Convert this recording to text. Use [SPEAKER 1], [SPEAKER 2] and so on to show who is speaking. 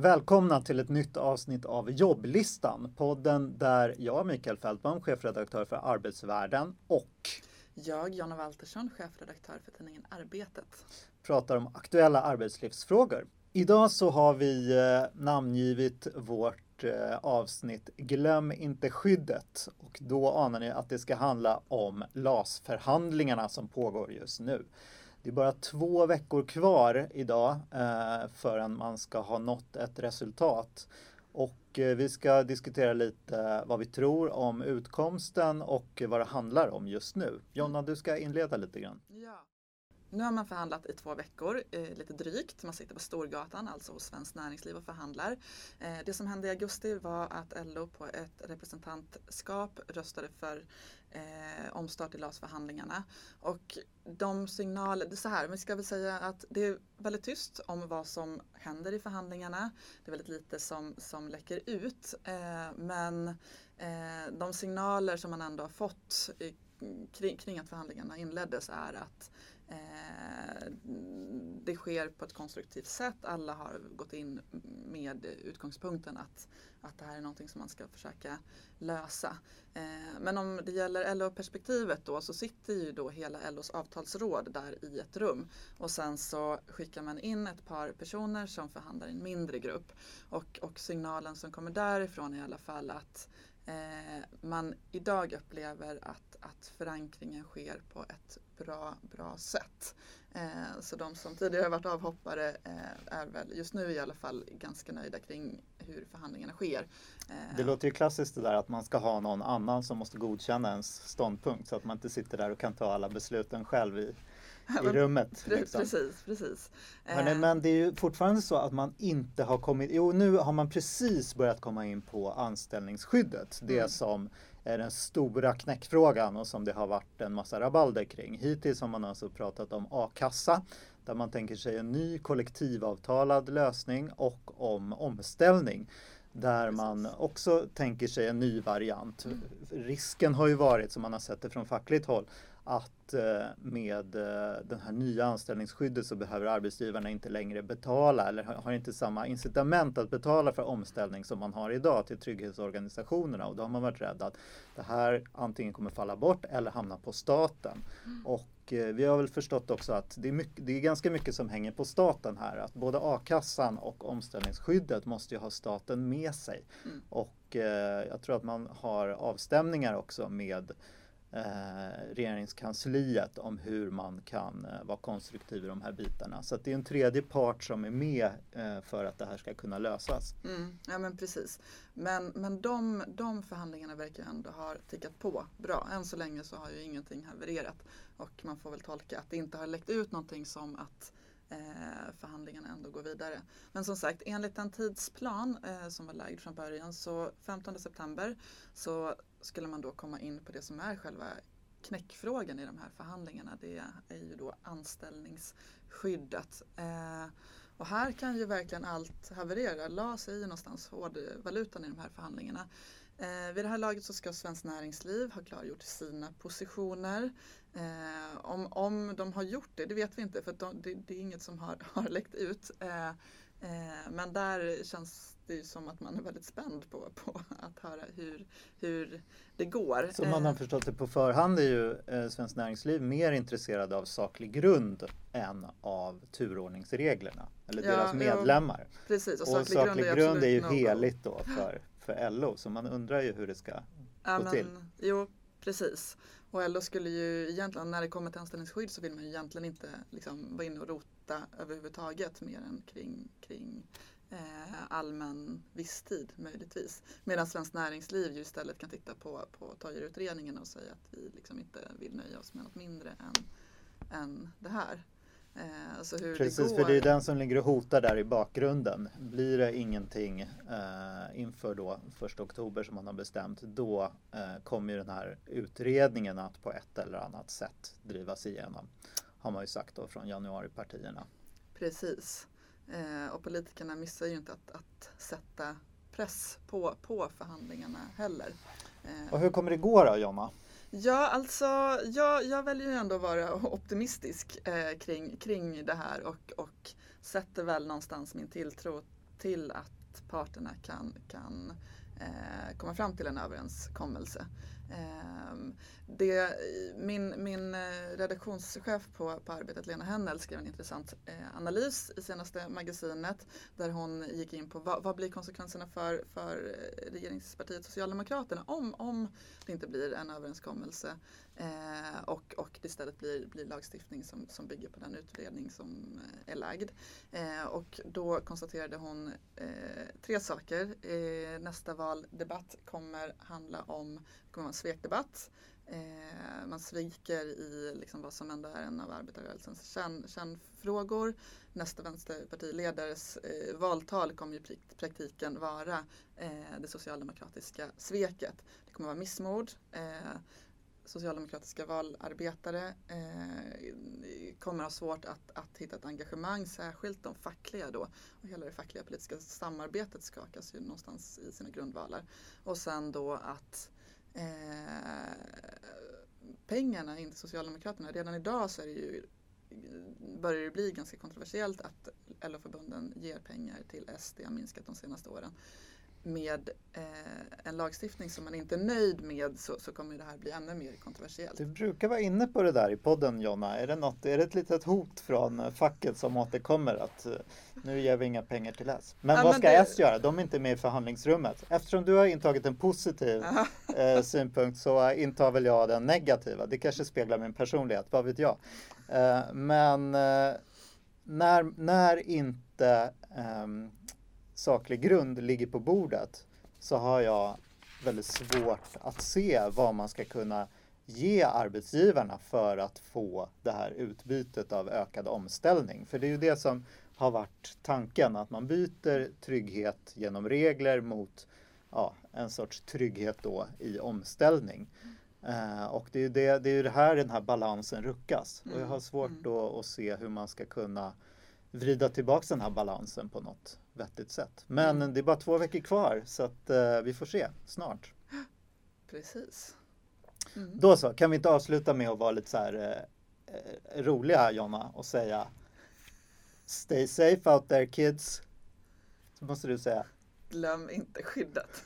[SPEAKER 1] Välkomna till ett nytt avsnitt av Jobblistan, podden där jag, Mikael Fältman, chefredaktör för Arbetsvärlden och
[SPEAKER 2] jag, Jonna Waltersson, chefredaktör för tidningen Arbetet,
[SPEAKER 1] pratar om aktuella arbetslivsfrågor. Idag så har vi eh, namngivit vårt eh, avsnitt Glöm inte skyddet och då anar ni att det ska handla om LAS-förhandlingarna som pågår just nu. Det är bara två veckor kvar idag eh, förrän man ska ha nått ett resultat. Och eh, vi ska diskutera lite vad vi tror om utkomsten och vad det handlar om just nu. Jonna, du ska inleda lite grann.
[SPEAKER 2] Ja. Nu har man förhandlat i två veckor, eh, lite drygt. Man sitter på Storgatan, alltså hos Svenskt Näringsliv och förhandlar. Eh, det som hände i augusti var att LO på ett representantskap röstade för eh, omstart i LAS-förhandlingarna. Och de signaler, det är så här, vi ska väl säga att det är väldigt tyst om vad som händer i förhandlingarna. Det är väldigt lite som, som läcker ut. Eh, men eh, de signaler som man ändå har fått i, kring, kring att förhandlingarna inleddes är att Eh, det sker på ett konstruktivt sätt. Alla har gått in med utgångspunkten att, att det här är någonting som man ska försöka lösa. Eh, men om det gäller LO-perspektivet då så sitter ju då hela LOs avtalsråd där i ett rum och sen så skickar man in ett par personer som förhandlar i en mindre grupp och, och signalen som kommer därifrån är i alla fall att eh, man idag upplever att, att förankringen sker på ett bra, bra sätt. Eh, så de som tidigare varit avhoppare eh, är väl just nu i alla fall ganska nöjda kring hur förhandlingarna sker.
[SPEAKER 1] Eh, det låter ju klassiskt det där att man ska ha någon annan som måste godkänna ens ståndpunkt så att man inte sitter där och kan ta alla besluten själv i, i rummet.
[SPEAKER 2] Liksom. Precis, precis.
[SPEAKER 1] Hörrni, men det är ju fortfarande så att man inte har kommit, jo nu har man precis börjat komma in på anställningsskyddet. Det mm. som är den stora knäckfrågan och som det har varit en massa rabalder kring. Hittills har man alltså pratat om a-kassa där man tänker sig en ny kollektivavtalad lösning och om omställning där man också tänker sig en ny variant. Mm. Risken har ju varit, som man har sett det från fackligt håll, att eh, med eh, det här nya anställningsskyddet så behöver arbetsgivarna inte längre betala eller har inte samma incitament att betala för omställning som man har idag till trygghetsorganisationerna och då har man varit rädd att det här antingen kommer falla bort eller hamna på staten. Mm. Och eh, vi har väl förstått också att det är, mycket, det är ganska mycket som hänger på staten här. Att både a-kassan och omställningsskyddet måste ju ha staten med sig. Mm. Och jag tror att man har avstämningar också med eh, regeringskansliet om hur man kan eh, vara konstruktiv i de här bitarna. Så det är en tredje part som är med eh, för att det här ska kunna lösas.
[SPEAKER 2] Mm, ja men precis. Men, men de, de förhandlingarna verkar ändå ha tickat på bra. Än så länge så har ju ingenting havererat och man får väl tolka att det inte har läckt ut någonting som att eh, förhandlingarna ändå går vidare. Men som sagt, enligt en tidsplan eh, som var lagd från början så 15 september så skulle man då komma in på det som är själva knäckfrågan i de här förhandlingarna. Det är ju då anställningsskyddet. Eh, och här kan ju verkligen allt haverera. LAS är ju någonstans hårdvalutan i de här förhandlingarna. Eh, vid det här laget så ska Svenskt Näringsliv ha klargjort sina positioner. Eh, om, om de har gjort det, det vet vi inte för de, det, det, är inget som har, har läckt ut. Eh, men där känns det ju som att man är väldigt spänd på, på att höra hur, hur det går.
[SPEAKER 1] Som man har eh, förstått det på förhand är ju eh, Svenskt Näringsliv mer intresserade av saklig grund än av turordningsreglerna. Eller ja, deras medlemmar.
[SPEAKER 2] Ja, precis,
[SPEAKER 1] och saklig, och saklig grund, grund är, ju heligt då för, för LO så man undrar ju hur det ska ja, gå men, till.
[SPEAKER 2] Jo, precis. Och LO skulle ju egentligen, när det kommer till anställningsskydd så vill man ju egentligen inte liksom vara inne och rota överhuvudtaget mer än kring, kring eh, allmän visstid möjligtvis. Medan Svenskt Näringsliv ju istället kan titta på, på Toijerutredningen och säga att vi liksom inte vill nöja oss med något mindre än, än det här.
[SPEAKER 1] Eh, alltså Precis, för det är den som ligger och hotar där i bakgrunden. Blir det ingenting eh, inför då första oktober som man har bestämt, då eh, kommer den här utredningen att på ett eller annat sätt drivas igenom. Har man ju sagt då från januaripartierna.
[SPEAKER 2] Precis. Eh, och politikerna missar ju inte att, att sätta press på, på förhandlingarna heller.
[SPEAKER 1] Eh, och hur kommer det gå då Jonna?
[SPEAKER 2] Ja, alltså jag, jag väljer ju ändå att vara optimistisk eh, kring, kring det här och, och sätter väl någonstans min tilltro till att parterna kan, kan eh, komma fram till en överenskommelse. Ehm, det, min, min eh, redaktionschef på, på Arbetet, Lena Hennel, skrev en intressant eh, analys i senaste magasinet där hon gick in på vad, vad blir konsekvenserna för, för eh, regeringspartiet Socialdemokraterna om, om det inte blir en överenskommelse och, och det istället blir, blir lagstiftning som, som bygger på den utredning som är lagd. Och då konstaterade hon tre saker. nästa valdebatt kommer handla om, det kommer vara en svekdebatt. Eh, man sviker i liksom vad som ändå är en av arbetarrörelsens kärn, kärnfrågor. Nästa vänsterpartiledares eh, valtal kommer i praktiken vara eh, det socialdemokratiska sveket. Det kommer vara missmod. Eh, socialdemokratiska valarbetare eh, kommer ha svårt att, att hitta ett engagemang, särskilt de fackliga då. Och hela det fackliga politiska samarbetet skakas ju någonstans i sina grundvalar. Och sen då att eh, pengarna in till Socialdemokraterna. Redan idag så är det ju, börjar det bli ganska kontroversiellt att LO-förbunden ger pengar till SD, har minskat de senaste åren med eh, en lagstiftning som man inte är nöjd med så, så kommer det här bli ännu mer kontroversiellt.
[SPEAKER 1] Du brukar vara inne på det där i podden Jonna. Är det, något, är det ett litet hot från eh, facket som återkommer att eh, nu ger vi inga pengar till S? Men ja, vad ska det... S göra? De är inte med i förhandlingsrummet. Eftersom du har intagit en positiv eh, synpunkt så intar väl jag den negativa. Det kanske speglar min personlighet, vad vet jag. Eh, men eh, när, när inte ehm, saklig grund ligger på bordet så har jag väldigt svårt att se vad man ska kunna ge arbetsgivarna för att få det här utbytet av ökad omställning. För det är ju det som har varit tanken, att man byter trygghet genom regler mot ja, en sorts trygghet då i omställning. Uh, och det är ju det, det, är det här den här balansen ruckas. Mm. Och jag har svårt mm. då att se hur man ska kunna vrida tillbaks den här balansen på något vettigt sätt. Men mm. det är bara två veckor kvar så att uh, vi får se snart.
[SPEAKER 2] Precis.
[SPEAKER 1] Mm. Då så, kan vi inte avsluta med att vara lite så här uh, roliga Jonna och säga Stay safe out there kids. Så måste du säga.
[SPEAKER 2] Glöm inte skyddet.